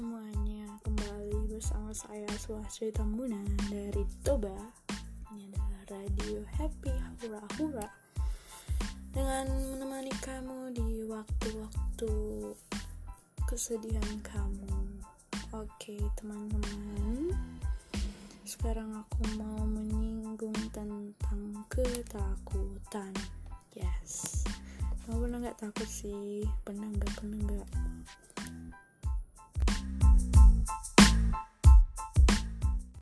semuanya. Kembali bersama saya Suhasri Tambunan dari Toba. Ini adalah Radio Happy Hura Hura. Dengan menemani kamu di waktu-waktu kesedihan kamu. Oke teman-teman. Sekarang aku mau menyinggung tentang ketakutan. Yes. Kamu pernah gak takut sih? Pernah?